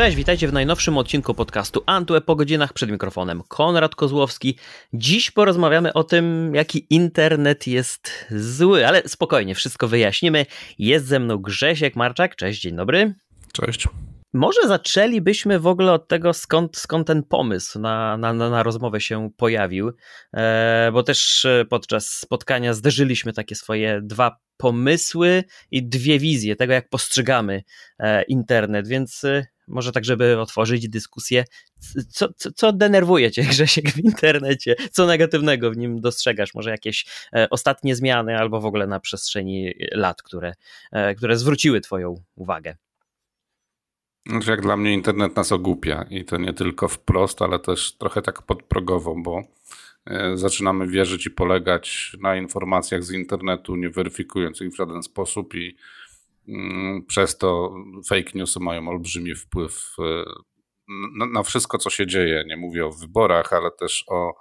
Cześć, witajcie w najnowszym odcinku podcastu Antue po godzinach przed mikrofonem Konrad Kozłowski. Dziś porozmawiamy o tym, jaki internet jest zły, ale spokojnie, wszystko wyjaśnimy. Jest ze mną Grzesiek Marczak. Cześć, dzień dobry. Cześć. Może zaczęlibyśmy w ogóle od tego, skąd, skąd ten pomysł na, na, na rozmowę się pojawił, e, bo też e, podczas spotkania zderzyliśmy takie swoje dwa pomysły i dwie wizje tego, jak postrzegamy e, internet, więc może tak, żeby otworzyć dyskusję, co, co, co denerwuje cię, Grzesiek, w internecie? Co negatywnego w nim dostrzegasz? Może jakieś e, ostatnie zmiany albo w ogóle na przestrzeni lat, które, e, które zwróciły twoją uwagę? Znaczy jak dla mnie internet nas ogłupia i to nie tylko wprost, ale też trochę tak podprogowo, bo e, zaczynamy wierzyć i polegać na informacjach z internetu, nie weryfikując ich w żaden sposób i przez to fake newsy mają olbrzymi wpływ e, na, na wszystko, co się dzieje. Nie mówię o wyborach, ale też o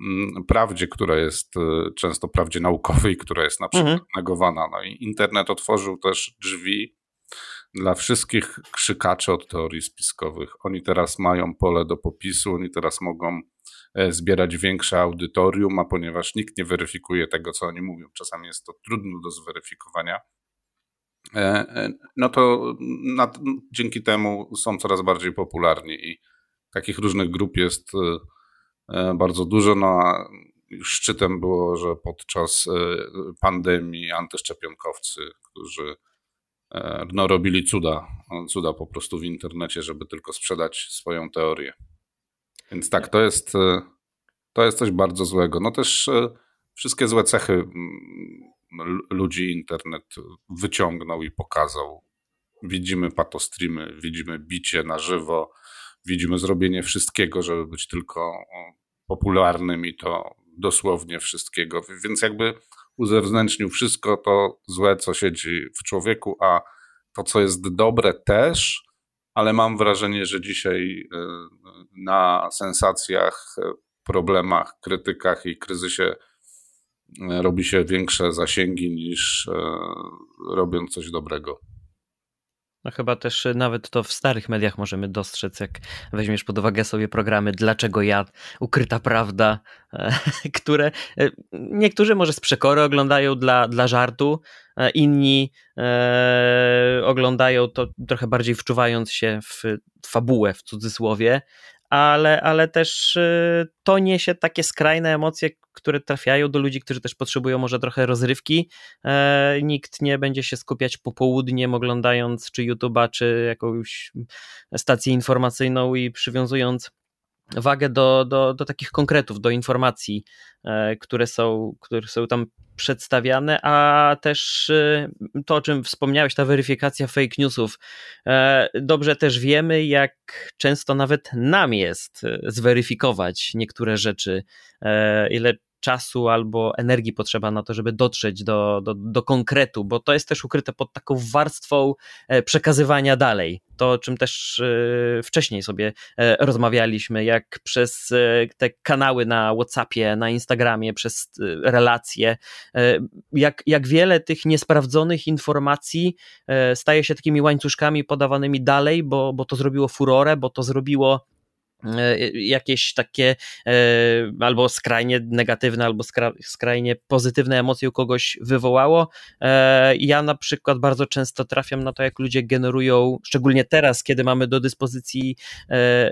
mm, prawdzie, która jest e, często prawdzie naukowej, która jest na przykład mhm. negowana. No i internet otworzył też drzwi dla wszystkich krzykaczy od teorii spiskowych. Oni teraz mają pole do popisu, oni teraz mogą e, zbierać większe audytorium, a ponieważ nikt nie weryfikuje tego, co oni mówią, czasami jest to trudno do zweryfikowania, no to dzięki temu są coraz bardziej popularni i takich różnych grup jest bardzo dużo. No a szczytem było, że podczas pandemii antyszczepionkowcy, którzy E, no, robili cuda, cuda po prostu w internecie, żeby tylko sprzedać swoją teorię. Więc tak, to jest, e, to jest coś bardzo złego. No też e, wszystkie złe cechy mm, ludzi internet wyciągnął i pokazał. Widzimy patostreamy, widzimy bicie na żywo, widzimy zrobienie wszystkiego, żeby być tylko popularnym i to dosłownie wszystkiego. Więc jakby uzewnętrznił wszystko to złe, co siedzi w człowieku, a to, co jest dobre też, ale mam wrażenie, że dzisiaj e, na sensacjach, problemach, krytykach i kryzysie robi się większe zasięgi niż robiąc coś dobrego. No chyba też y, nawet to w starych mediach możemy dostrzec, jak weźmiesz pod uwagę sobie programy Dlaczego ja, Ukryta Prawda, e, które e, niektórzy może z przekory oglądają dla, dla żartu, e, inni e, oglądają to trochę bardziej wczuwając się w fabułę w cudzysłowie, ale, ale też y, to niesie takie skrajne emocje, które trafiają do ludzi, którzy też potrzebują może trochę rozrywki. E, nikt nie będzie się skupiać popołudniem oglądając czy YouTube'a, czy jakąś stację informacyjną i przywiązując wagę do, do, do takich konkretów, do informacji, e, które są, które są tam przedstawiane, a też e, to, o czym wspomniałeś, ta weryfikacja fake newsów. E, dobrze też wiemy, jak często nawet nam jest zweryfikować niektóre rzeczy, ile czasu albo energii potrzeba na to, żeby dotrzeć do, do, do konkretu, bo to jest też ukryte pod taką warstwą e, przekazywania dalej. To, o czym też e, wcześniej sobie e, rozmawialiśmy, jak przez te kanały na WhatsAppie, na Instagramie, przez relacje, jak, jak wiele tych niesprawdzonych informacji staje się takimi łańcuszkami podawanymi dalej, bo, bo to zrobiło furorę, bo to zrobiło jakieś takie e, albo skrajnie negatywne, albo skrajnie pozytywne emocje u kogoś wywołało. E, ja na przykład bardzo często trafiam na to, jak ludzie generują, szczególnie teraz, kiedy mamy do dyspozycji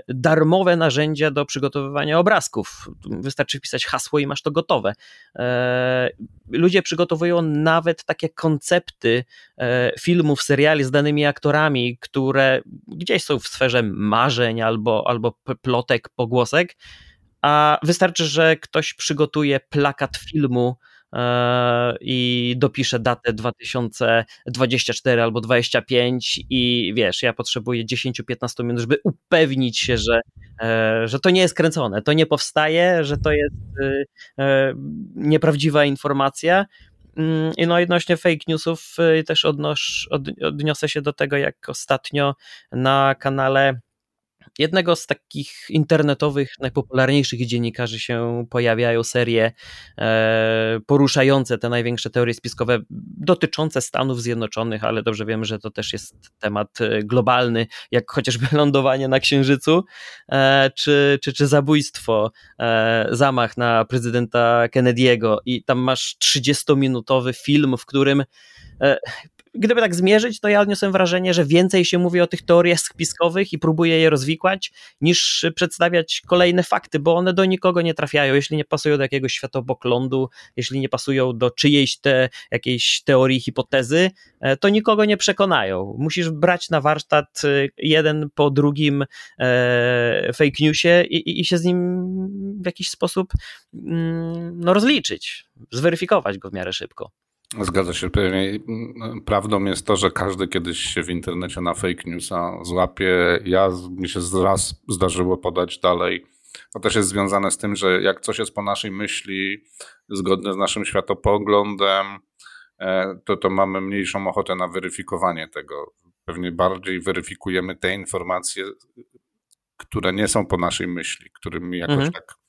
darmowe narzędzia do przygotowywania obrazków. Wystarczy wpisać hasło i masz to gotowe. Ludzie przygotowują nawet takie koncepty filmów, seriali z danymi aktorami, które gdzieś są w sferze marzeń albo, albo plotek, pogłosek, a wystarczy, że ktoś przygotuje plakat filmu e, i dopisze datę 2024 albo 25 i wiesz, ja potrzebuję 10-15 minut, żeby upewnić się, że, e, że to nie jest kręcone, to nie powstaje, że to jest e, nieprawdziwa informacja. Mm, I no odnośnie fake newsów też odnosz, od, odniosę się do tego, jak ostatnio na kanale jednego z takich internetowych, najpopularniejszych dziennikarzy się pojawiają serie e, poruszające te największe teorie spiskowe dotyczące Stanów Zjednoczonych, ale dobrze wiemy, że to też jest temat e, globalny, jak chociażby lądowanie na Księżycu, e, czy, czy, czy zabójstwo, zamach na prezydenta Kennedy'ego. I tam masz 30-minutowy film, w którym gdyby tak zmierzyć, to ja odniosłem wrażenie, że więcej się mówi o tych teoriach spiskowych i próbuje je rozwikłać, niż przedstawiać kolejne fakty, bo one do nikogo nie trafiają, jeśli nie pasują do jakiegoś światopoglądu, jeśli nie pasują do czyjejś te, jakiejś teorii, hipotezy, e, to nikogo nie przekonają. Musisz brać na warsztat e, jeden po drugim e, fake newsie i, i się z nim w jakiś sposób mm, no, rozliczyć, zweryfikować go w miarę szybko. Zgadza się. Prawdą jest to, że każdy kiedyś się w internecie na fake newsa złapie. Ja mi się raz zdarzyło podać dalej. To też jest związane z tym, że jak coś jest po naszej myśli, zgodne z naszym światopoglądem, e, to, to mamy mniejszą ochotę na weryfikowanie tego. Pewnie bardziej weryfikujemy te informacje, które nie są po naszej myśli, którymi jakoś mhm. tak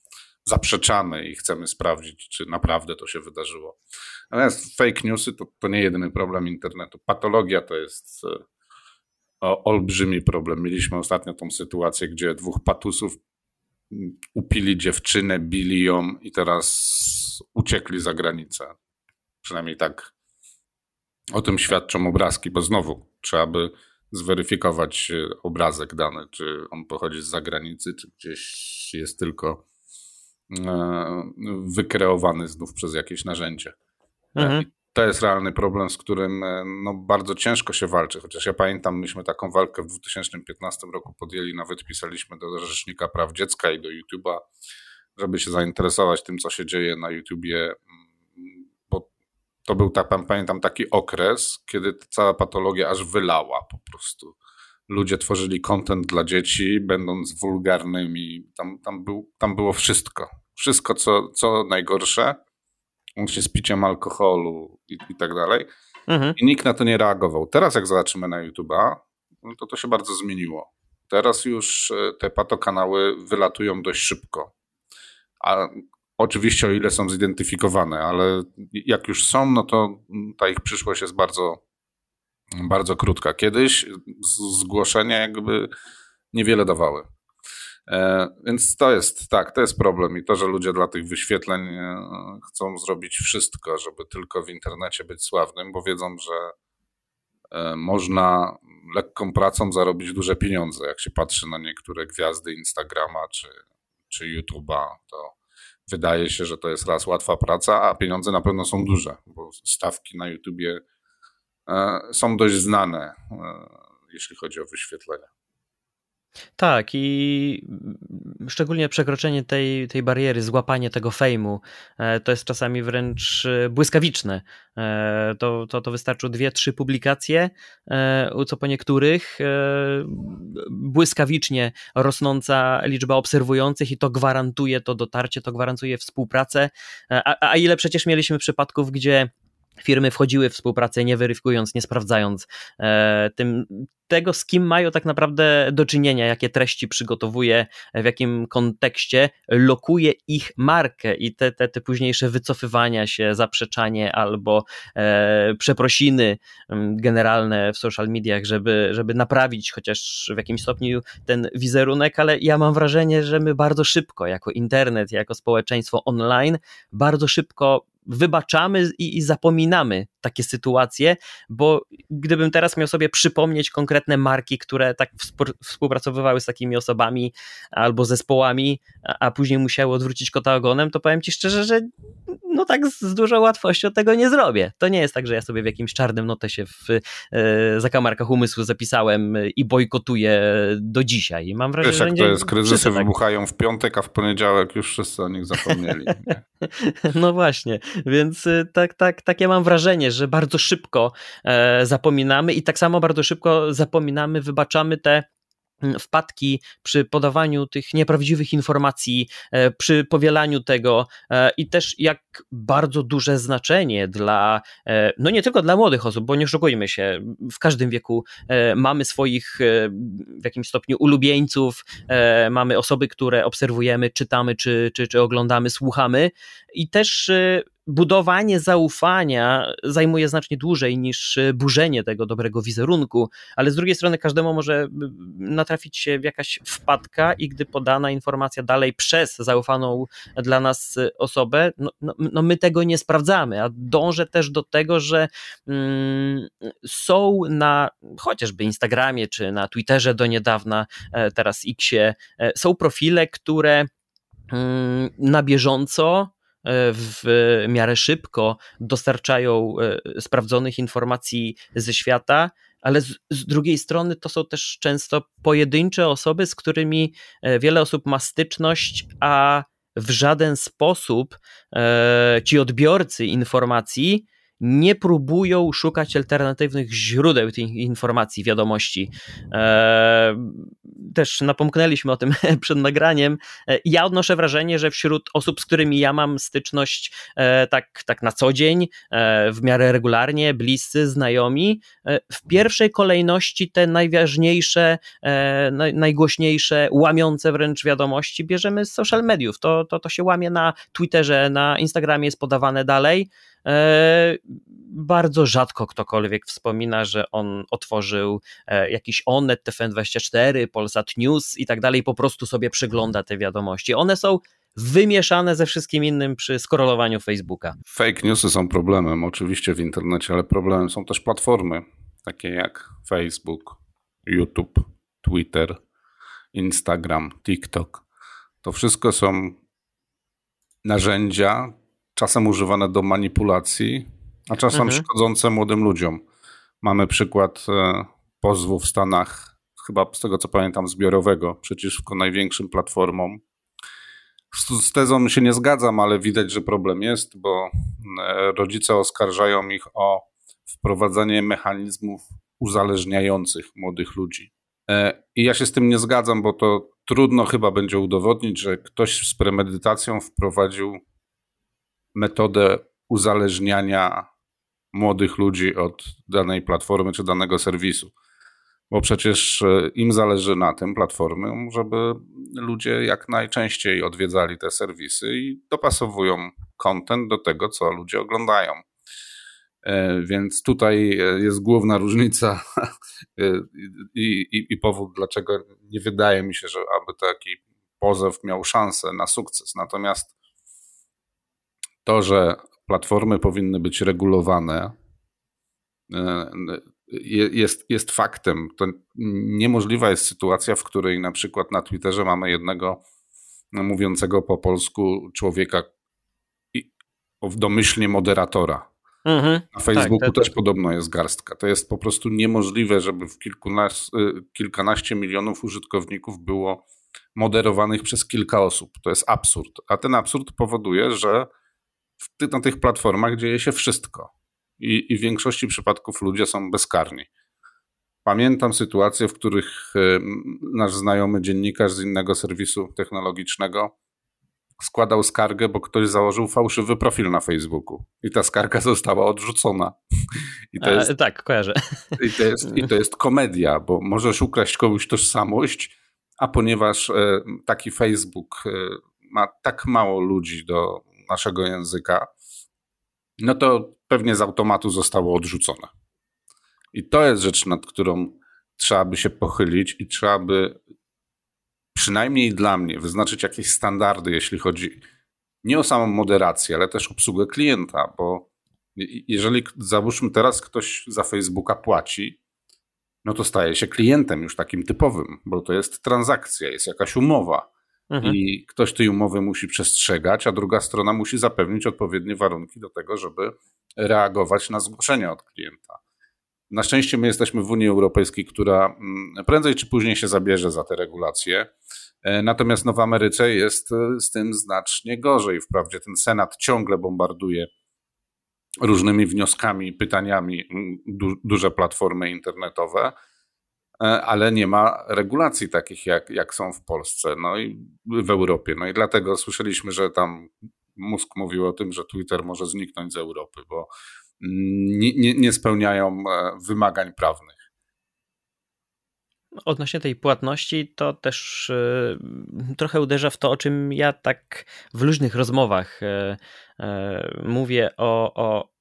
zaprzeczamy i chcemy sprawdzić, czy naprawdę to się wydarzyło. Natomiast fake newsy to, to nie jedyny problem internetu. Patologia to jest e, olbrzymi problem. Mieliśmy ostatnio tą sytuację, gdzie dwóch patusów mm, upili dziewczynę, bili ją i teraz uciekli za granicę. Przynajmniej tak o tym świadczą obrazki, bo znowu trzeba by zweryfikować e, obrazek dany, czy on pochodzi z zagranicy, czy gdzieś jest tylko wykreowany znów przez jakieś narzędzie. Mhm. To jest realny problem, z którym e, no, bardzo ciężko się walczy. Chociaż ja pamiętam, myśmy taką walkę w 2015 roku podjęli, nawet pisaliśmy do Rzecznika Praw Dziecka i do YouTube'a, żeby się zainteresować tym, co się dzieje na YouTubie, bo to był, tak pamiętam, taki okres, kiedy cała patologia aż wylała po prostu. Ludzie tworzyli content dla dzieci, będąc wulgarnymi. Tam, tam, był, tam było wszystko. Wszystko, co, co najgorsze łącznie z piciem alkoholu i, i tak dalej. Mhm. I nikt na to nie reagował. Teraz jak zobaczymy na YouTube'a, no to to się bardzo zmieniło. Teraz już e, te patokanały wylatują dość szybko. A oczywiście o ile są zidentyfikowane, ale jak już są, no to ta ich przyszłość jest bardzo, bardzo krótka. Kiedyś zgłoszenia jakby niewiele dawały. E, więc to jest, tak, to jest problem i to, że ludzie dla tych wyświetleń e, chcą zrobić wszystko, żeby tylko w internecie być sławnym, bo wiedzą, że e, można lekką pracą zarobić duże pieniądze. Jak się patrzy na niektóre gwiazdy Instagrama czy, czy YouTube'a, to wydaje się, że to jest raz łatwa praca, a pieniądze na pewno są duże, bo stawki na YouTubie są dość znane, jeśli chodzi o wyświetlenia. Tak, i szczególnie przekroczenie tej, tej bariery, złapanie tego fejmu, e, to jest czasami wręcz e, błyskawiczne. E, to, to, to dwie, trzy publikacje, co po niektórych błyskawicznie rosnąca liczba obserwujących i to gwarantuje to dotarcie, to gwarantuje współpracę. A, a ile przecież mieliśmy przypadków, gdzie firmy wchodziły w współpracę nie weryfikując, nie sprawdzając e, tym, tego, z kim mają tak naprawdę do czynienia, jakie treści przygotowuje, w jakim kontekście lokuje ich markę i te, te, te późniejsze wycofywania się, zaprzeczanie albo e, przeprosiny generalne w social mediach, żeby, żeby naprawić chociaż w jakimś stopniu ten wizerunek, ale ja mam wrażenie, że my bardzo szybko, jako internet, jako społeczeństwo online, bardzo szybko wybaczamy i, i, zapominamy takie sytuacje, bo gdybym teraz miał sobie przypomnieć konkretne marki, które tak współpracowywały z takimi osobami albo zespołami, a, a później musiały odwrócić kota ogonem, to powiem ci szczerze, że no tak z dużą łatwością tego nie zrobię. To nie jest tak, że ja sobie w jakimś czarnym notesie w e, zakamarkach umysłu zapisałem i bojkotuję do dzisiaj. Mam wrażenie, Wiesz, jak że to jest, kryzysy tak. wybuchają w piątek, a w poniedziałek już wszyscy o nich zapomnieli. no właśnie, więc y, tak, tak, takie mam wrażenie, że bardzo szybko e, zapominamy i tak samo bardzo szybko zapominamy, wybaczamy te mm, wpadki przy podawaniu tych nieprawdziwych informacji, e, przy powielaniu tego e, i też jak bardzo duże znaczenie dla, no nie tylko dla młodych osób, bo nie oszukujmy się, w każdym wieku mamy swoich w jakimś stopniu ulubieńców, mamy osoby, które obserwujemy, czytamy, czy, czy, czy oglądamy, słuchamy i też budowanie zaufania zajmuje znacznie dłużej niż e, burzenie tego dobrego wizerunku, ale z drugiej strony każdemu może natrafić się w jakaś wpadka i gdy podana informacja dalej przez zaufaną dla nas e, osobę, no, no, no my tego nie sprawdzamy, a dążę też do tego, że mm, są na chociażby Instagramie czy na Twitterze do niedawna, e, teraz Xie, są profile, które mm, na bieżąco w miarę szybko dostarczają e, sprawdzonych informacji ze świata, ale z, z, drugiej strony to są też często pojedyncze osoby, z którymi e, wiele osób ma styczność, a w żaden sposób e, ci odbiorcy informacji nie próbują szukać alternatywnych źródeł tych informacji, wiadomości. E, też napomknęliśmy o tym przed nagraniem. E, ja odnoszę wrażenie, że wśród osób, z którymi ja mam styczność e, tak, tak na co dzień, w miarę regularnie, bliscy, znajomi, w pierwszej kolejności te najważniejsze, najgłośniejsze, łamiące wręcz wiadomości bierzemy z social mediów. To, to, to się łamie na Twitterze, na Instagramie jest podawane dalej. E, bardzo rzadko ktokolwiek wspomina, że on otworzył e, jakiś Onet, TFN24, Polsat News i tak dalej, po prostu sobie przygląda te wiadomości. One są wymieszane ze wszystkim innym przy skorolowaniu Facebooka. Fake newsy są problemem oczywiście w internecie, ale problemem są też platformy takie jak Facebook, YouTube, Twitter, Instagram, TikTok. To wszystko są narzędzia, czasem używane do manipulacji, a czasem mhm. szkodzące młodym ludziom. Mamy przykład e, pozwu w Stanach, chyba z tego co pamiętam, zbiorowego przeciwko największym platformom. Z, z tezą się nie zgadzam, ale widać, że problem jest, bo e, rodzice oskarżają ich o wprowadzanie mechanizmów uzależniających młodych ludzi. E, I ja się z tym nie zgadzam, bo to trudno chyba będzie udowodnić, że ktoś z premedytacją wprowadził metodę uzależniania młodych ludzi od danej platformy czy danego serwisu. Bo przecież e, im zależy na tym platformy, żeby ludzie jak najczęściej odwiedzali te serwisy i dopasowują content do tego, co ludzie oglądają. E, więc tutaj e, jest główna różnica i, i, i powód, dlaczego nie wydaje mi się, że aby taki pozew miał szansę na sukces. Natomiast to, że platformy powinny być regulowane, e, jest, jest faktem. To niemożliwa jest sytuacja, w której na przykład na Twitterze mamy jednego mówiącego po polsku człowieka w domyślnie moderatora. Mhm, na Facebooku tak, też tak. podobno jest garstka. To jest po prostu niemożliwe, żeby w kilkunas, e, kilkanaście milionów użytkowników było moderowanych przez kilka osób. To jest absurd. A ten absurd powoduje, że na tych platformach dzieje się wszystko. I, I w większości przypadków ludzie są bezkarni. Pamiętam sytuacje, w których nasz znajomy dziennikarz z innego serwisu technologicznego składał skargę, bo ktoś założył fałszywy profil na Facebooku i ta skarga została odrzucona. I to jest, tak, kojarzę. I to, jest, I to jest komedia, bo możesz ukraść komuś tożsamość, a ponieważ e, taki Facebook e, ma tak mało ludzi do naszego języka, no to pewnie z automatu zostało odrzucone. I to jest rzecz, nad którą trzeba by się pochylić i trzeba by przynajmniej dla mnie wyznaczyć jakieś standardy, jeśli chodzi nie o samą moderację, ale też obsługę klienta, bo jeżeli załóżmy teraz ktoś za Facebooka płaci, no to staje się klientem już takim typowym, bo to jest transakcja, jest jakaś umowa. Mhm. I ktoś tej umowy musi przestrzegać, a druga strona musi zapewnić odpowiednie warunki do tego, żeby reagować na zgłoszenia od klienta. Na szczęście my jesteśmy w Unii Europejskiej, która mm, prędzej czy później się zabierze za te regulacje. E, natomiast no w Ameryce jest e, z tym znacznie gorzej. Wprawdzie ten Senat ciągle bombarduje różnymi wnioskami, pytaniami mm, du duże platformy internetowe, ale nie ma regulacji takich, jak, jak są w Polsce no i w Europie. No i dlatego słyszeliśmy, że tam Musk mówił o tym, że Twitter może zniknąć z Europy, bo nie, nie, nie spełniają wymagań prawnych. Odnośnie tej płatności, to też y, trochę uderza w to, o czym ja tak w luźnych rozmowach mówię o, o,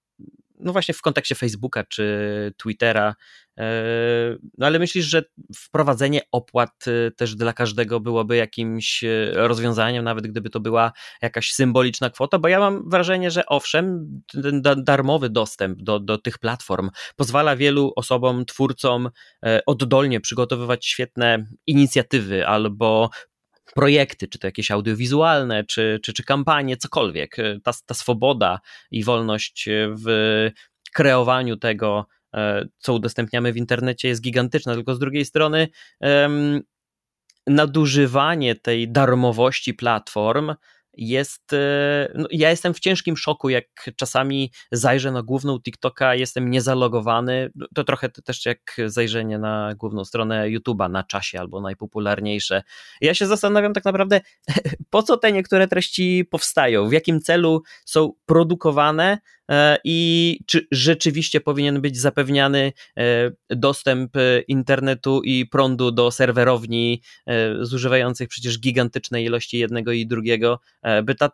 no właśnie w kontekście Facebooka czy Twittera, E, no ale myślisz, że wprowadzenie opłat e, też dla każdego byłoby jakimś e, rozwiązaniem, nawet gdyby to była jakaś symboliczna kwota? Bo ja mam wrażenie, że owszem, ten darmowy dostęp do, do tych platform pozwala wielu osobom, twórcom oddolnie przygotowywać świetne inicjatywy albo projekty, czy to jakieś audiowizualne, czy, czy, czy kampanie, cokolwiek. Ta, ta swoboda i wolność w kreowaniu tego, E, co udostępniamy w internecie jest gigantyczna, tylko z drugiej strony nadużywanie tej darmowości platform jest. E, no, ja jestem w ciężkim szoku, jak czasami zajrzę na główną TikToka, jestem niezalogowany. To trochę też jak zajrzenie na główną stronę YouTube'a na czasie albo najpopularniejsze. Ja się zastanawiam tak naprawdę, po co te niektóre treści powstają, w jakim celu są produkowane i czy rzeczywiście powinien być zapewniany e, dostęp internetu i prądu do serwerowni zużywających przecież gigantyczne ilości jednego i drugiego, by ta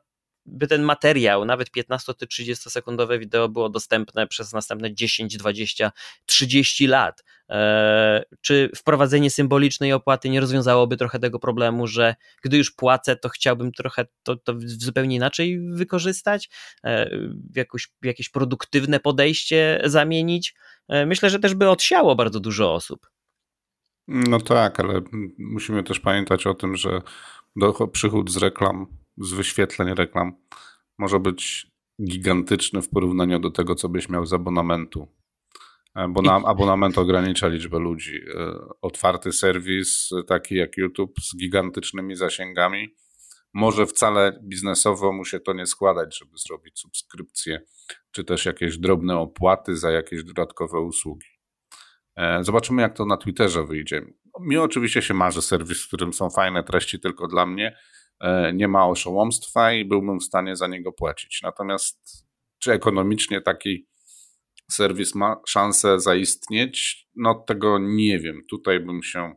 by ten materiał, nawet 15 czy 30 sekundowe wideo było dostępne przez następne 10, 20, 30 lat. E, czy wprowadzenie symbolicznej opłaty nie rozwiązałoby trochę tego problemu, że gdy już płacę, to chciałbym trochę to, to zupełnie inaczej wykorzystać, e, w, jakoś, jakieś produktywne podejście zamienić? E, myślę, że też by odsiało bardzo dużo osób. No tak, ale musimy też pamiętać o tym, że przychód z reklam z wyświetleń reklam może być gigantyczny w porównaniu do tego, co byś miał z abonamentu. Bo na abonament ogranicza liczbę ludzi. E, otwarty serwis, taki jak YouTube, z gigantycznymi zasięgami, może wcale biznesowo mu się to nie składać, żeby zrobić subskrypcję, czy też jakieś drobne opłaty za jakieś dodatkowe usługi. E, zobaczymy, jak to na Twitterze wyjdzie. Mi oczywiście się marzy serwis, w którym są fajne treści tylko dla mnie, E, nie ma oszołomstwa i byłbym w stanie za niego płacić. Natomiast czy ekonomicznie taki serwis ma szansę zaistnieć? No tego nie wiem. Tutaj bym się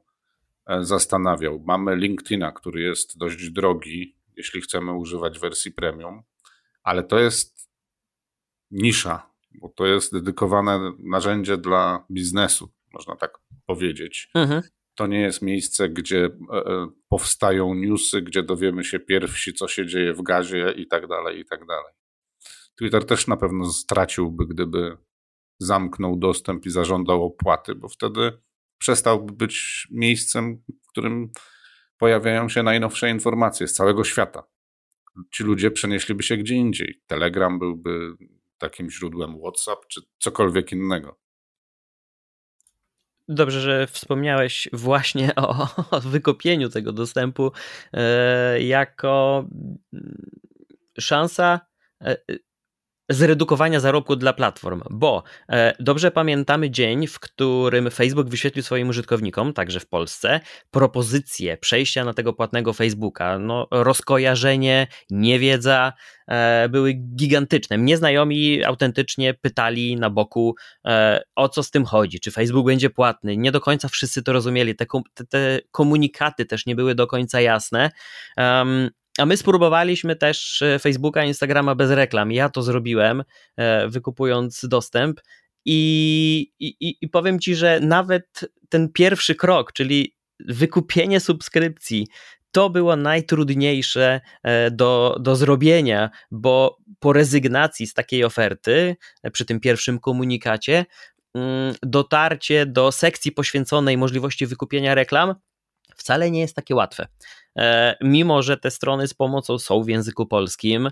e, zastanawiał. Mamy LinkedIna, który jest dość drogi, jeśli chcemy używać wersji premium, ale to jest nisza, bo to jest dedykowane narzędzie dla biznesu, można tak powiedzieć. Mhm to nie jest miejsce, gdzie e, e, powstają newsy, gdzie dowiemy się pierwsi, co się dzieje w gazie i tak dalej, i tak dalej. Twitter też na pewno straciłby, gdyby zamknął dostęp i zażądał opłaty, bo wtedy przestałby być miejscem, w którym pojawiają się najnowsze informacje z całego świata. Ci ludzie przenieśliby się gdzie indziej. Telegram byłby takim źródłem WhatsApp czy cokolwiek innego. Dobrze, że wspomniałeś właśnie o, o wykopieniu tego dostępu e, jako szansa e, zredukowania zarobku dla platform, bo e, dobrze pamiętamy dzień, w którym Facebook wyświetlił swoim użytkownikom, także w Polsce, propozycję przejścia na tego płatnego Facebooka. No, rozkojarzenie, niewiedza e, były gigantyczne. Mnie znajomi autentycznie pytali na boku, e, o co z tym chodzi, czy Facebook będzie płatny. Nie do końca wszyscy to rozumieli. Te, te komunikaty też nie były do końca jasne. A my spróbowaliśmy też e, Facebooka, Instagrama bez reklam. Ja to zrobiłem, e, wykupując dostęp. I, i, I powiem ci, że nawet ten pierwszy krok, czyli wykupienie subskrypcji, to było najtrudniejsze e, do, do zrobienia, bo po rezygnacji z takiej oferty, przy tym pierwszym komunikacie, mm, dotarcie do sekcji poświęconej możliwości wykupienia reklam wcale nie jest takie łatwe. E, mimo że te strony z pomocą są w języku polskim,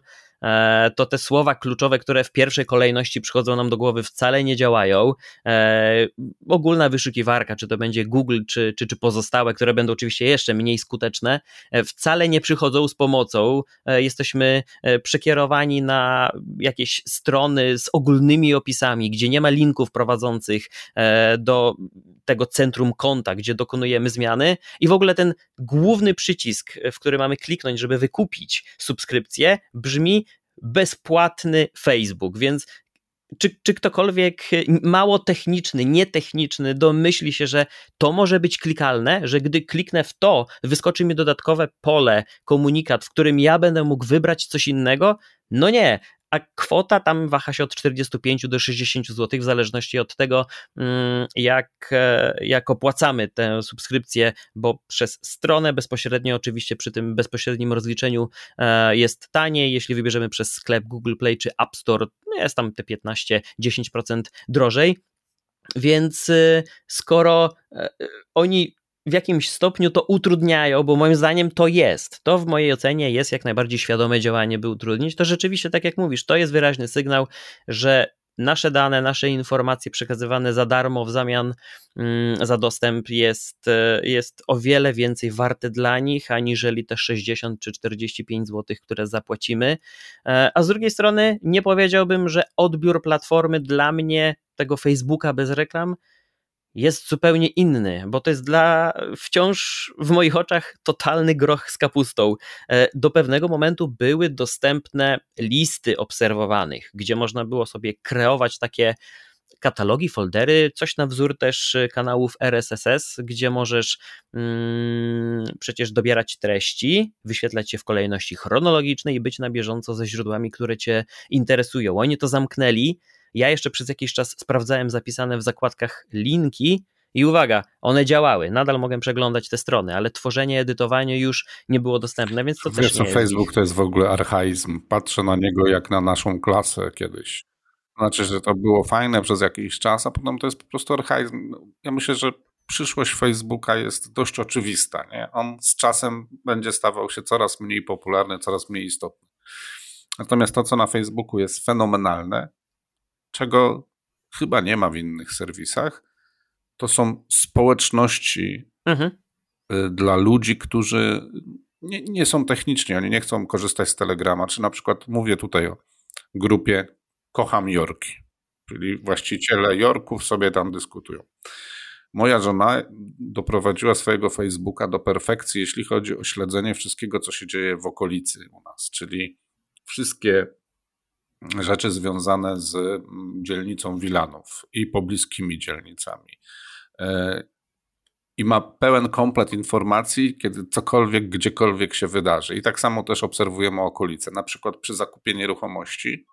to te słowa kluczowe, które w pierwszej kolejności przychodzą nam do głowy, wcale nie działają. E, ogólna wyszukiwarka, czy to będzie Google, czy, czy, czy pozostałe, które będą oczywiście jeszcze mniej skuteczne, wcale nie przychodzą z pomocą. Jesteśmy przekierowani na jakieś strony z ogólnymi opisami, gdzie nie ma linków prowadzących do tego centrum konta, gdzie dokonujemy zmiany i w ogóle ten główny przycisk, w który mamy kliknąć, żeby wykupić subskrypcję, brzmi bezpłatny Facebook, więc czy, czy ktokolwiek mało techniczny, nietechniczny domyśli się, że to może być klikalne, że gdy kliknę w to, wyskoczy mi dodatkowe pole, komunikat, w którym ja będę mógł wybrać coś innego? No nie, a kwota tam waha się od 45 do 60 zł, w zależności od tego, mm, jak, e, jak opłacamy tę subskrypcję, bo przez stronę bezpośrednio, oczywiście przy tym bezpośrednim rozliczeniu e, jest taniej, jeśli wybierzemy przez sklep Google Play czy App Store, no jest tam te 15-10% drożej. Więc e, skoro oni w jakimś stopniu to utrudniają, bo moim zdaniem to jest. To w mojej ocenie jest jak najbardziej świadome działanie, by utrudnić. To rzeczywiście, tak jak mówisz, to jest wyraźny sygnał, że nasze dane, nasze informacje przekazywane za darmo w zamian mm, za dostęp jest, e, jest o wiele więcej warte dla nich, aniżeli te 60 czy 45 zł, które zapłacimy. E, a z drugiej strony nie powiedziałbym, że odbiór platformy dla mnie, tego Facebooka bez reklam, jest zupełnie inny, bo to jest dla wciąż w moich oczach totalny groch z kapustą. E, do pewnego momentu były dostępne listy obserwowanych, gdzie można było sobie kreować takie katalogi, foldery, coś na wzór też kanałów RSS, gdzie możesz mm, przecież dobierać treści, wyświetlać je w kolejności chronologicznej i być na bieżąco ze źródłami, które Cię interesują. Oni to zamknęli ja jeszcze przez jakiś czas sprawdzałem zapisane w zakładkach linki i uwaga, one działały, nadal mogę przeglądać te strony, ale tworzenie, edytowanie już nie było dostępne, więc to Wiesz, też co, nie Facebook to jest w ogóle archaizm. Patrzę na niego jak na naszą klasę kiedyś. Znaczy, że to było fajne przez jakiś czas, a potem to jest po prostu archaizm. Ja myślę, że przyszłość Facebooka jest dość oczywista. Nie? On z czasem będzie stawał się coraz mniej popularny, coraz mniej istotny. Natomiast to, co na Facebooku jest fenomenalne, czego chyba nie ma w innych serwisach, to są społeczności mhm. Y, dla ludzi, którzy nie, nie są techniczni, oni nie chcą korzystać z Telegrama, czy na przykład mówię tutaj o grupie Kocham Jorki, czyli właściciele Jorków sobie tam dyskutują. Moja żona doprowadziła swojego Facebooka do perfekcji, jeśli chodzi o śledzenie wszystkiego, co się dzieje w okolicy u nas, czyli wszystkie rzeczy związane z mm, dzielnicą Wilanów i pobliskimi dzielnicami. E, I ma pełen komplet informacji, kiedy cokolwiek, gdziekolwiek się wydarzy. I tak samo też obserwujemy okolice. Na przykład przy zakupie nieruchomości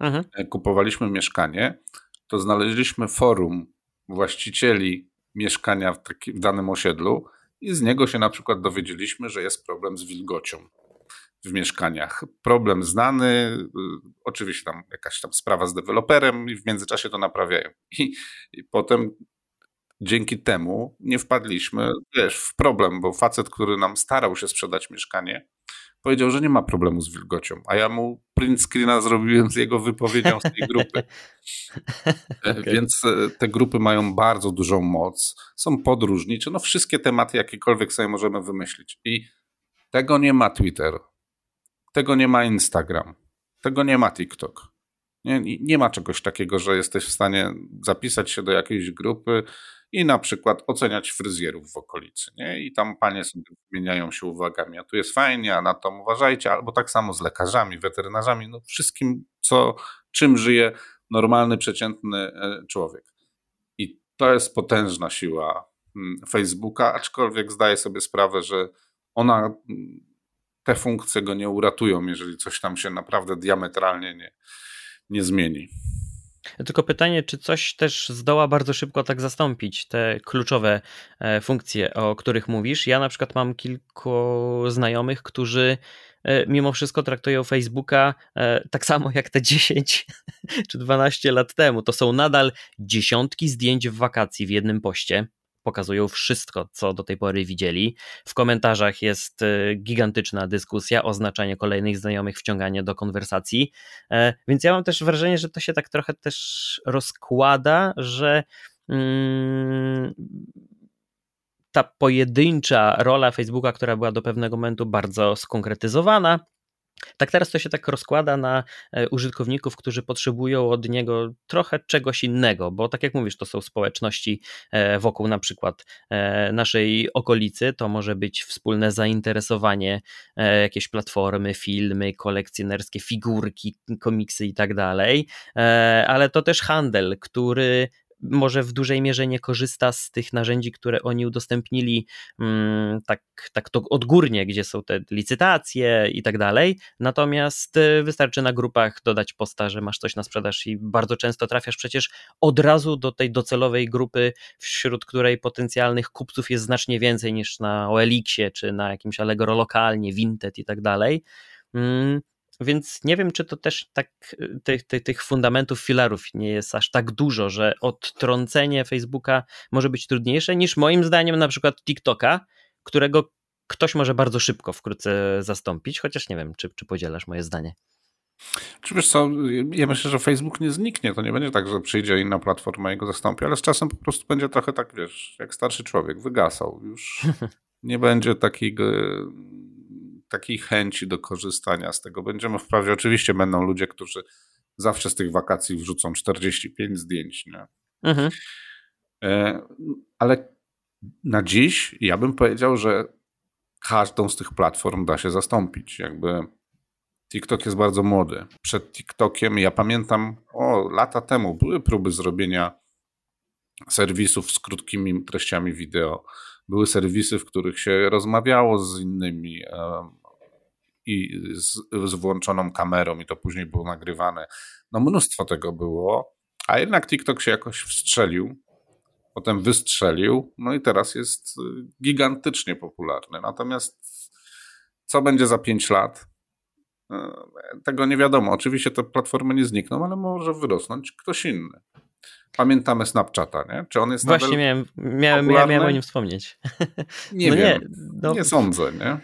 mhm. E, kupowaliśmy mieszkanie, to znaleźliśmy forum właścicieli mieszkania w, taki, w danym osiedlu i z niego się na przykład dowiedzieliśmy, że jest problem z wilgocią w mieszkaniach. Problem znany, y, oczywiście tam jakaś tam sprawa z deweloperem i w międzyczasie to naprawiają. I, i potem dzięki temu nie wpadliśmy wiesz, w problem, bo facet, który nam starał się sprzedać mieszkanie, powiedział, że nie ma problemu z wilgocią, a ja mu print screena zrobiłem z jego wypowiedzią z tej grupy. okay. Więc e, te grupy mają bardzo dużą moc, są podróżnicze, no wszystkie tematy, jakiekolwiek sobie możemy wymyślić. I tego nie ma Twitter, tego nie ma Instagram, tego nie ma TikTok. Nie, nie ma czegoś takiego, że jesteś w stanie zapisać się do jakiejś grupy i na przykład oceniać fryzjerów w okolicy. Nie? I tam panie sobie wymieniają się uwagami, a tu jest fajnie, a na to uważajcie, albo tak samo z lekarzami, weterynarzami, no wszystkim, co, czym żyje normalny, przeciętny e, człowiek. I to jest potężna siła mm, Facebooka, aczkolwiek zdaję sobie sprawę, że ona mm, te funkcje go nie uratują, jeżeli coś tam się naprawdę diametralnie nie, nie zmieni. Tylko pytanie, czy coś też zdoła bardzo szybko tak zastąpić te kluczowe e, funkcje, o których mówisz. Ja na przykład mam kilku znajomych, którzy e, mimo wszystko traktują Facebooka e, tak samo jak te 10 czy 12 lat temu. To są nadal dziesiątki zdjęć w wakacji w jednym poście pokazują wszystko, co do tej pory widzieli. W komentarzach jest e, gigantyczna dyskusja, oznaczanie kolejnych znajomych, wciąganie do konwersacji. E, więc ja mam też wrażenie, że to się tak trochę też rozkłada, że mm, ta pojedyncza rola Facebooka, która była do pewnego momentu bardzo skonkretyzowana, Tak teraz to się tak rozkłada na e, użytkowników, którzy potrzebują od niego trochę czegoś innego, bo tak jak mówisz, to są społeczności e, wokół na przykład e, naszej okolicy, to może być wspólne zainteresowanie, jakieś platformy, filmy, kolekcjonerskie, figurki, komiksy i tak dalej, ale to też handel, który może w dużej mierze nie korzysta z tych narzędzi, które oni udostępnili mm, tak, tak to odgórnie, gdzie są te licytacje i tak dalej. Natomiast y, wystarczy na grupach dodać posta, że masz coś na sprzedaż i bardzo często trafiasz przecież od razu do tej docelowej grupy, wśród której potencjalnych kupców jest znacznie więcej niż na OLX-ie czy na jakimś Allegro lokalnie, Vinted i tak dalej. Więc nie wiem, czy to też tak y, tych, tych, tych fundamentów, filarów nie jest aż tak dużo, że odtrącenie Facebooka może być trudniejsze niż moim zdaniem na przykład TikToka, którego ktoś może bardzo szybko wkrótce zastąpić, chociaż nie wiem, czy, czy podzielasz moje zdanie. Czy wiesz co, ja myślę, że Facebook nie zniknie. To nie będzie tak, że przyjdzie inna platforma i go zastąpi, ale z czasem po prostu będzie trochę tak, wiesz, jak starszy człowiek, wygasał. Już nie będzie takiego takiej chęci do korzystania z tego. Będziemy wprawie, oczywiście będą ludzie, którzy zawsze z tych wakacji wrzucą 45 zdjęć, nie? Mhm. E, ale na dziś ja bym powiedział, że każdą z tych platform da się zastąpić. Jakby TikTok jest bardzo młody. Przed TikTokiem, ja pamiętam, o lata temu były próby zrobienia serwisów z krótkimi treściami wideo. Były serwisy, w których się rozmawiało z innymi i z, z włączoną kamerą i to później było nagrywane. No mnóstwo tego było, a jednak TikTok się jakoś wstrzelił, potem wystrzelił, no i teraz jest y, gigantycznie popularny. Natomiast co będzie za 5 lat? Y, tego nie wiadomo. Oczywiście te platformy nie znikną, ale może wyrosnąć ktoś inny. Pamiętamy Snapchata, nie? Czy on jest Właśnie miałem, miałem, miałem o nim wspomnieć. Nie no wiem, nie, no... nie sądzę, nie?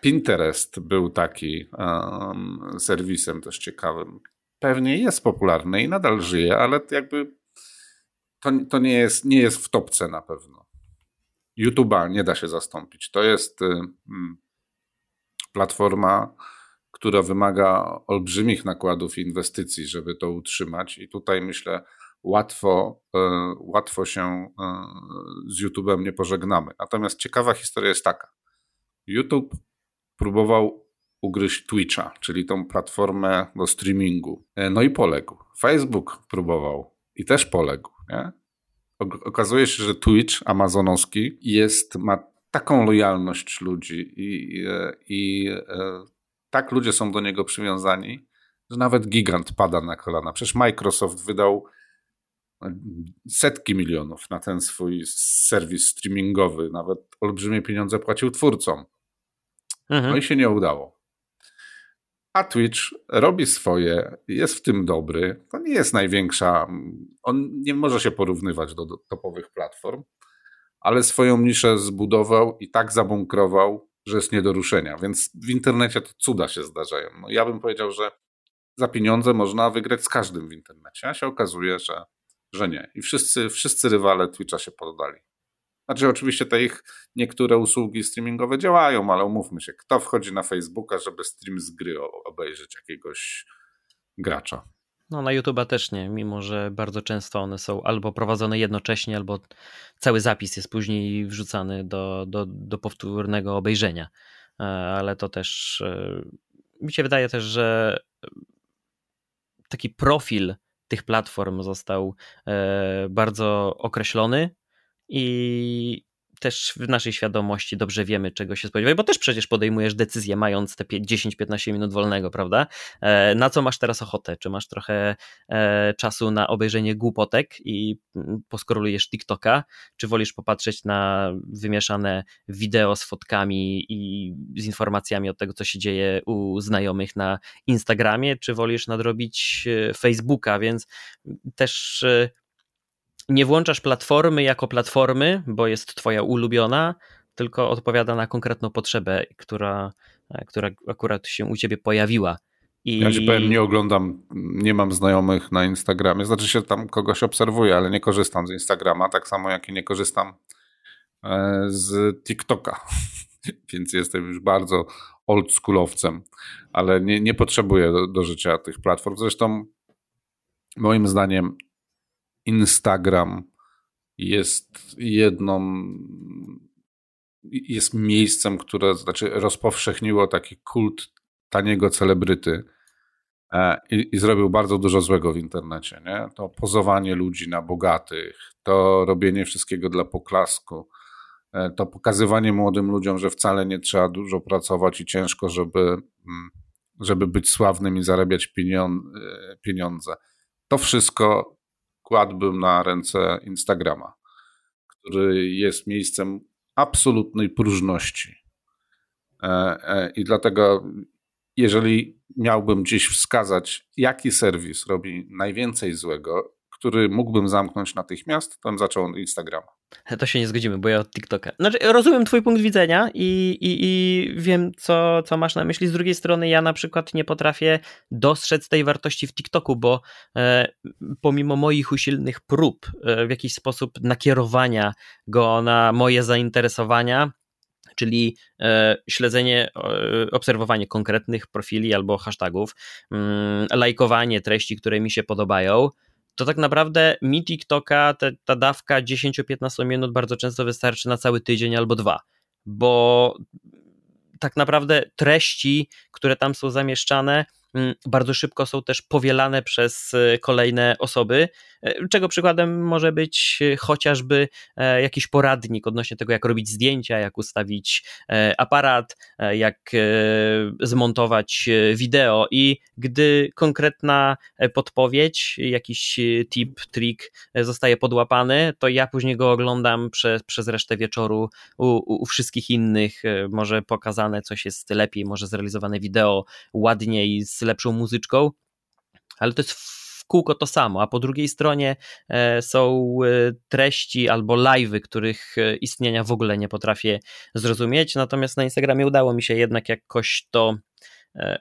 Pinterest był taki um, serwisem też ciekawym. Pewnie jest popularny i nadal żyje, ale jakby to, to nie, jest, nie jest w topce na pewno. YouTube'a nie da się zastąpić. To jest y, platforma, która wymaga olbrzymich nakładów i inwestycji, żeby to utrzymać, i tutaj myślę, łatwo, y, łatwo się y, z YouTube'em nie pożegnamy. Natomiast ciekawa historia jest taka. YouTube próbował ugryźć Twitcha, czyli tą platformę do streamingu. E, no i poległ. Facebook próbował i też poległ. Nie? Okazuje się, że Twitch amazonowski jest, ma taką lojalność ludzi i, i, i e, tak ludzie są do niego przywiązani, że nawet gigant pada na kolana. Przecież Microsoft wydał setki milionów na ten swój serwis streamingowy, nawet olbrzymie pieniądze płacił twórcom. Mhm. No i się nie udało. A Twitch robi swoje, jest w tym dobry. To nie jest największa, on nie może się porównywać do, do topowych platform, ale swoją niszę zbudował i tak zabunkrował, że jest nie do ruszenia. Więc w internecie to cuda się zdarzają. No ja bym powiedział, że za pieniądze można wygrać z każdym w internecie, a się okazuje, że, że nie. I wszyscy, wszyscy rywale Twitcha się poddali. Znaczy, oczywiście te ich niektóre usługi streamingowe działają, ale umówmy się, kto wchodzi na Facebooka, żeby stream z gry obejrzeć jakiegoś gracza? No, na YouTube'a też nie, mimo że bardzo często one są albo prowadzone jednocześnie, albo cały zapis jest później wrzucany do, do, do powtórnego obejrzenia. E, ale to też e, mi się wydaje też, że taki profil tych platform został e, bardzo określony i też w naszej świadomości dobrze wiemy, czego się spodziewać, bo też przecież podejmujesz decyzję, mając te 10-15 minut wolnego, prawda? E, na co masz teraz ochotę? Czy masz trochę e, czasu na obejrzenie głupotek i mm, poskorolujesz TikToka? Czy wolisz popatrzeć na wymieszane wideo z fotkami i z informacjami od tego, co się dzieje u znajomych na Instagramie? Czy wolisz nadrobić e, Facebooka? Więc też nie włączasz platformy jako platformy, bo jest twoja ulubiona, tylko odpowiada na konkretną potrzebę, która, która akurat się u ciebie pojawiła. I... Ja ci powiem, nie oglądam, nie mam znajomych na Instagramie, znaczy się tam kogoś obserwuję, ale nie korzystam z Instagrama, tak samo jak i nie korzystam e, z TikToka. więc jestem już bardzo oldschoolowcem, ale nie, nie potrzebuję do, do życia tych platform. Zresztą moim zdaniem Instagram jest jedną, jest miejscem, które znaczy rozpowszechniło taki kult taniego celebryty e, i, i, zrobił bardzo dużo złego w internecie. Nie? To pozowanie ludzi na bogatych, to robienie wszystkiego dla poklasku, e, to pokazywanie młodym ludziom, że wcale nie trzeba dużo pracować i ciężko, żeby, mm, żeby być sławnym i zarabiać e, pieniądze. To wszystko kładłbym na ręce Instagrama, który jest miejscem absolutnej próżności. I dlatego jeżeli miałbym gdzieś wskazać, jaki serwis robi najwięcej złego, który mógłbym zamknąć natychmiast, to bym zaczął od Instagrama. To się nie zgodzimy, bo ja od TikToka. Znaczy, rozumiem Twój punkt widzenia i, i, i wiem, co, co masz na myśli. Z drugiej strony, ja na przykład nie potrafię dostrzec tej wartości w TikToku, bo e, pomimo moich usilnych prób e, w jakiś sposób nakierowania go na moje zainteresowania, czyli e, śledzenie, obserwowanie konkretnych profili albo hashtagów, mm, lajkowanie treści, które mi się podobają, to tak naprawdę mi TikToka te, ta dawka 10-15 minut bardzo często wystarczy na cały tydzień albo dwa, bo tak naprawdę treści, które tam są zamieszczane, mm, bardzo szybko są też powielane przez e, kolejne osoby, czego przykładem może być e, chociażby e, jakiś poradnik odnośnie tego, jak robić zdjęcia, jak ustawić aparat, jak zmontować wideo. I gdy konkretna podpowiedź, jakiś tip, trik zostaje podłapany, to ja później go oglądam przez, przez resztę wieczoru u, u wszystkich innych. Może pokazane coś jest lepiej, może zrealizowane wideo ładniej, z lepszą muzyczką. Ale to jest kółko to samo, a po drugiej stronie e, są e, treści albo live'y, których e, istnienia w ogóle nie potrafię zrozumieć, natomiast na Instagramie udało mi się jednak jakoś to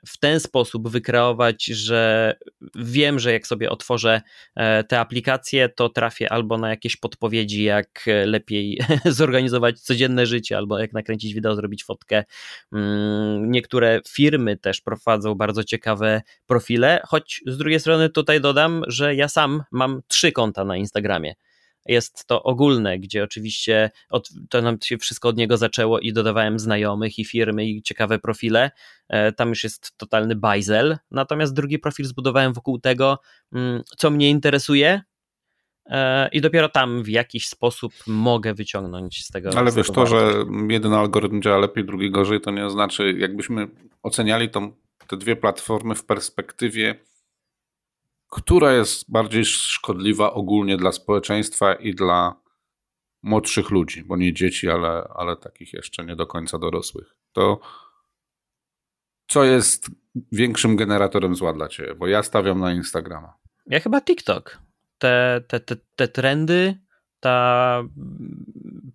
w ten sposób wykreować, że wiem, że jak sobie otworzę e, te aplikacje, to trafię albo na jakieś podpowiedzi, jak lepiej zorganizować codzienne życie, albo jak nakręcić wideo, zrobić fotkę. Mm, niektóre firmy też prowadzą bardzo ciekawe profile, choć z drugiej strony tutaj dodam, że ja sam mam trzy konta na Instagramie jest to ogólne, gdzie oczywiście od, to nam się wszystko od niego zaczęło i dodawałem znajomych i firmy i ciekawe profile. E, tam już jest totalny bajzel. Natomiast drugi profil zbudowałem wokół tego, mm, co mnie interesuje, e, i dopiero tam w jakiś sposób mogę wyciągnąć z tego. Ale z wiesz, to, że jeden algorytm działa lepiej, drugi gorzej, to nie znaczy, jakbyśmy oceniali tą, te dwie platformy w perspektywie która jest bardziej szkodliwa ogólnie dla społeczeństwa i dla młodszych ludzi, bo nie dzieci, ale, ale takich jeszcze nie do końca dorosłych. To co jest większym generatorem zła dla ciebie? Bo ja stawiam na Instagrama. Ja chyba TikTok. Te, te, te, te trendy, ta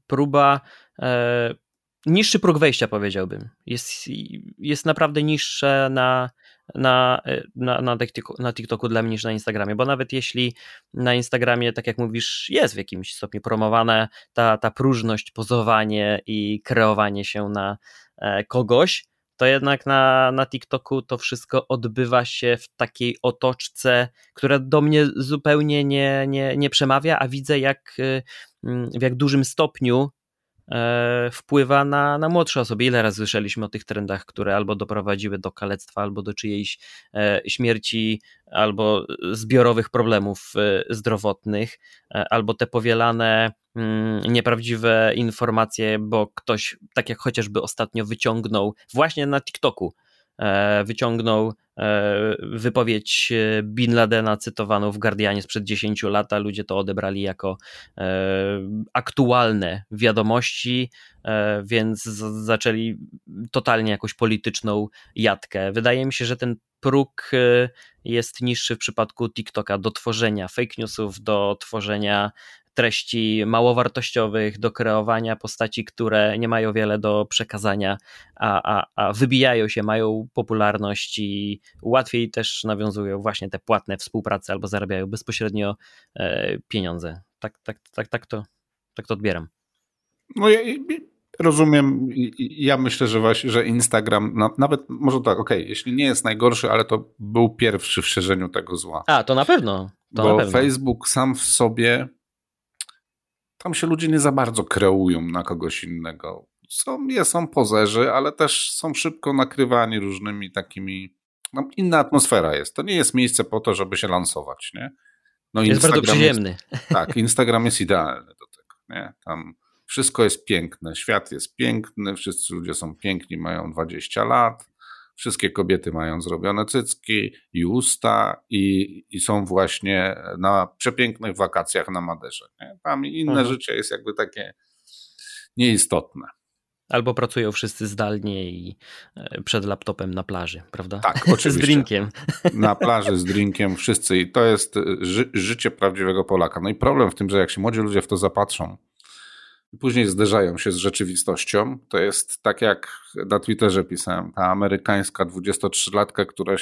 próba e, niższy próg wejścia powiedziałbym. Jest, jest naprawdę niższe na na, na, na, TikToku, na TikToku dla mnie niż na Instagramie, bo nawet jeśli na Instagramie, tak jak mówisz, jest w jakimś stopniu promowane ta, ta próżność, pozowanie i kreowanie się na e, kogoś, to jednak na, na TikToku to wszystko odbywa się w takiej otoczce, która do mnie zupełnie nie, nie, nie przemawia, a widzę jak w jak dużym stopniu E, wpływa na, na młodsze osoby. Ile razy słyszeliśmy o tych trendach, które albo doprowadziły do kalectwa, albo do czyjejś e, śmierci, albo zbiorowych problemów e, zdrowotnych, albo te powielane mm, nieprawdziwe informacje, bo ktoś, tak jak chociażby ostatnio wyciągnął właśnie na TikToku, wyciągnął E, wypowiedź e, Bin Ladena cytowaną w Guardianie sprzed 10 lat, a ludzie to odebrali jako e, aktualne wiadomości, więc zaczęli totalnie jakąś polityczną jatkę. Wydaje mi się, że ten próg jest niższy w przypadku TikToka do tworzenia fake newsów, do tworzenia treści małowartościowych, do kreowania postaci, które nie mają wiele do przekazania, a, a, a wybijają się, mają popularność i łatwiej też nawiązują właśnie te płatne współprace albo zarabiają bezpośrednio e, pieniądze. Tak, tak, tak, tak, to, tak to odbieram. No ja, Rozumiem. Ja myślę, że właśnie, że Instagram, no, nawet może tak, okej, okay, jeśli nie jest najgorszy, ale to był pierwszy w szerzeniu tego zła. A, to na pewno. To Bo na pewno. Facebook sam w sobie, tam się ludzie nie za bardzo kreują na kogoś innego. Są, są pozerzy, ale też są szybko nakrywani różnymi takimi. No, inna atmosfera jest. To nie jest miejsce po to, żeby się lansować, nie? No, jest Instagram bardzo przyjemny. Jest, tak, Instagram jest idealny do tego, nie? Tam wszystko jest piękne, świat jest piękny, wszyscy ludzie są piękni, mają 20 lat, wszystkie kobiety mają zrobione cycki i usta i, i są właśnie na przepięknych wakacjach na Maderze. Nie? Tam inne mhm. życie jest jakby takie nieistotne. Albo pracują wszyscy zdalnie i e, przed laptopem na plaży, prawda? Tak, oczywiście. z drinkiem. Na plaży z drinkiem wszyscy i to jest ży życie prawdziwego Polaka. No i problem w tym, że jak się młodzi ludzie w to zapatrzą, później zderzają się z rzeczywistością. To jest tak jak na Twitterze pisałem, ta amerykańska 23-latka, która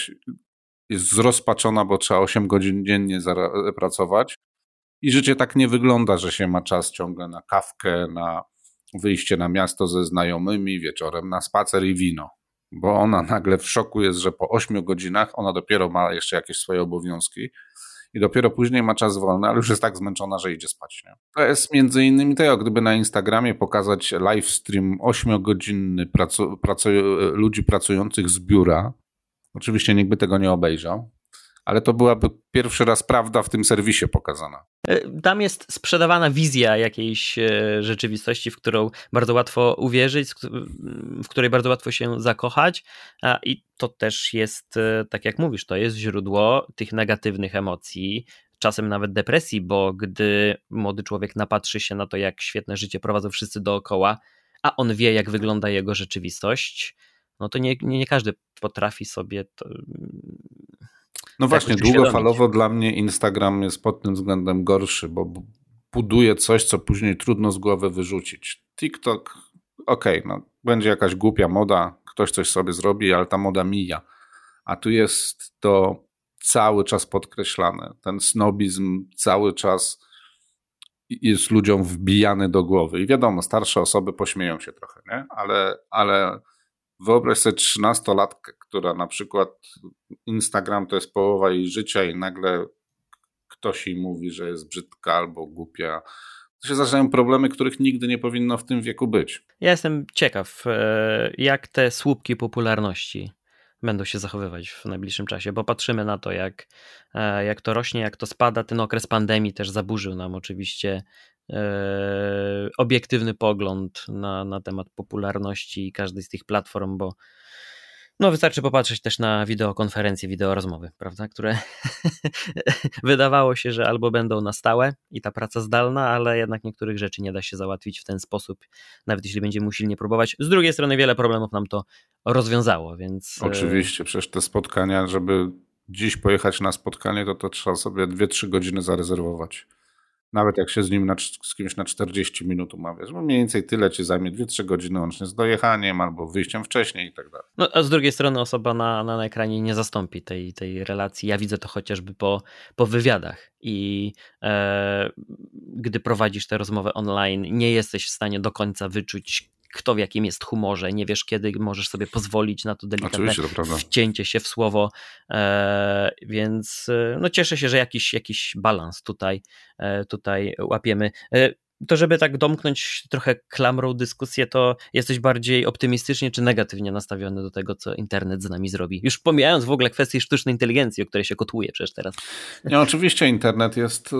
jest zrozpaczona, bo trzeba 8 godzin dziennie pracować. I życie tak nie wygląda, że się ma czas ciągle na kawkę, na wyjście na miasto ze znajomymi, wieczorem na spacer i wino. Bo ona nagle w szoku jest, że po 8 godzinach ona dopiero ma jeszcze jakieś swoje obowiązki i dopiero później ma czas wolny, ale już jest tak zmęczona, że idzie spać. Nie? To jest między innymi to, gdyby na Instagramie pokazać live stream 8-godzinny pracu, pracu, ludzi pracujących z biura. Oczywiście nikt by tego nie obejrzał, ale to byłaby pierwszy raz prawda w tym serwisie pokazana. E, tam jest sprzedawana wizja jakiejś e, rzeczywistości, w którą bardzo łatwo uwierzyć, w której bardzo łatwo się zakochać i to też jest, e, tak jak mówisz, to jest źródło tych negatywnych emocji, czasem nawet depresji, bo gdy młody człowiek napatrzy się na to, jak świetne życie prowadzą wszyscy dookoła, a on wie, jak wygląda jego rzeczywistość, no to nie, nie, nie każdy potrafi sobie to no właśnie, długofalowo dla mnie Instagram jest pod tym względem gorszy, bo buduje coś, co później trudno z głowy wyrzucić. TikTok, okej, okay, no, będzie jakaś głupia moda, ktoś coś sobie zrobi, ale ta moda mija. A tu jest to cały czas podkreślane. Ten snobizm cały czas jest ludziom wbijany do głowy. I wiadomo, starsze osoby pośmieją się trochę, nie? Ale, ale Wyobraź sobie trzynastolatkę, która na przykład Instagram to jest połowa jej życia i nagle ktoś jej mówi, że jest brzydka albo głupia. To się zaczynają problemy, których nigdy nie powinno w tym wieku być. Ja jestem ciekaw, e, jak te słupki popularności będą się zachowywać w najbliższym czasie, bo patrzymy na to, jak, e, jak to rośnie, jak to spada. Ten okres pandemii też zaburzył nam oczywiście obiektywny pogląd na, na temat popularności każdej z tych platform, bo no wystarczy popatrzeć też na wideokonferencje, wideorozmowy, prawda, które wydawało się, że albo będą na stałe i ta praca zdalna, ale jednak niektórych rzeczy nie da się załatwić w ten sposób, nawet jeśli będziemy usilnie próbować. Z drugiej strony wiele problemów nam to rozwiązało, więc... E, Oczywiście, przecież te spotkania, żeby dziś pojechać na spotkanie, to to trzeba sobie 2-3 godziny zarezerwować. Nawet jak się z nim na, z kimś na 40 minut umawiasz, bo mniej więcej tyle ci zajmie 2-3 godziny łącznie z dojechaniem albo wyjściem wcześniej i tak dalej. No a z drugiej strony osoba na, na, ekranie nie zastąpi tej, tej relacji. Ja widzę to chociażby po, po wywiadach i e, gdy prowadzisz tę rozmowę online, nie jesteś w stanie do końca wyczuć, kto w jakim jest humorze, nie wiesz kiedy możesz sobie pozwolić na to delikatne wcięcie się w słowo, e, więc e, no cieszę się, że jakiś, jakiś balans tutaj, e, tutaj łapiemy. To żeby tak domknąć trochę klamrą dyskusję, to jesteś bardziej optymistycznie czy negatywnie nastawiony do tego, co internet z nami zrobi? Już pomijając w ogóle kwestię sztucznej inteligencji, o której się kotuje przecież teraz. Nie, oczywiście internet jest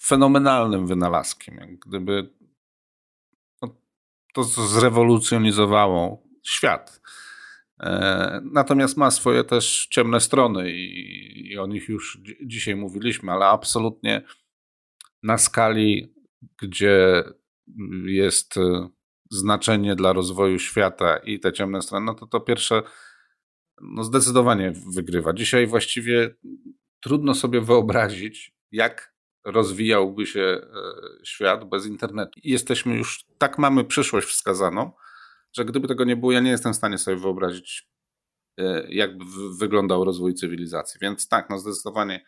fenomenalnym wynalazkiem. gdyby to zrewolucjonizowało świat. E, natomiast ma swoje też ciemne strony i, i o nich już dzisiaj mówiliśmy, ale absolutnie na skali, gdzie jest e, znaczenie dla rozwoju świata i te ciemne strony, no to to pierwsze no zdecydowanie wygrywa. Dzisiaj właściwie trudno sobie wyobrazić, jak rozwijałby się e, świat bez internetu. Jesteśmy już, tak mamy przyszłość wskazaną, że gdyby tego nie było, ja nie jestem w stanie sobie wyobrazić, e, jak wyglądał rozwój cywilizacji. Więc tak, no zdecydowanie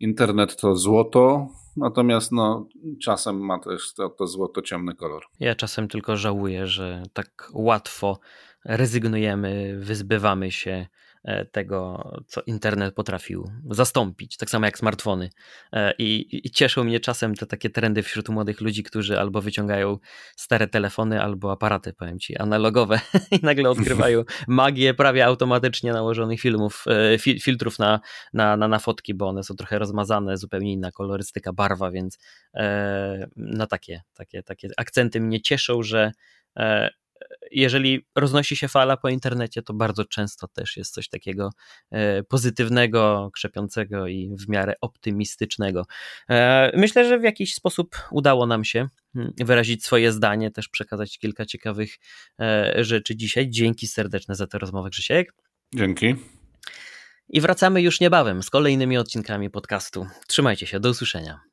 internet to złoto, natomiast no, czasem ma też to, to złoto ciemny kolor. Ja czasem tylko żałuję, że tak łatwo rezygnujemy, wyzbywamy się tego, co internet potrafił zastąpić, tak samo jak smartfony. E, I, I cieszą mnie czasem te takie trendy wśród młodych ludzi, którzy albo wyciągają stare telefony, albo aparaty, powiem ci, analogowe i nagle odkrywają magię prawie automatycznie nałożonych filmów, e, fil, filtrów na, na, na, na fotki, bo one są trochę rozmazane, zupełnie inna kolorystyka, barwa, więc na takie, takie, takie akcenty mnie cieszą, że jeżeli roznosi się fala po internecie, to bardzo często też jest coś takiego e, pozytywnego, krzepiącego i w miarę optymistycznego. E, myślę, że w jakiś sposób udało nam się hmm, wyrazić swoje zdanie, też przekazać kilka ciekawych e, rzeczy dzisiaj. Dzięki serdeczne za tę rozmowę, Krzysiek. Dzięki. I wracamy już niebawem z kolejnymi odcinkami podcastu. Trzymajcie się, do usłyszenia.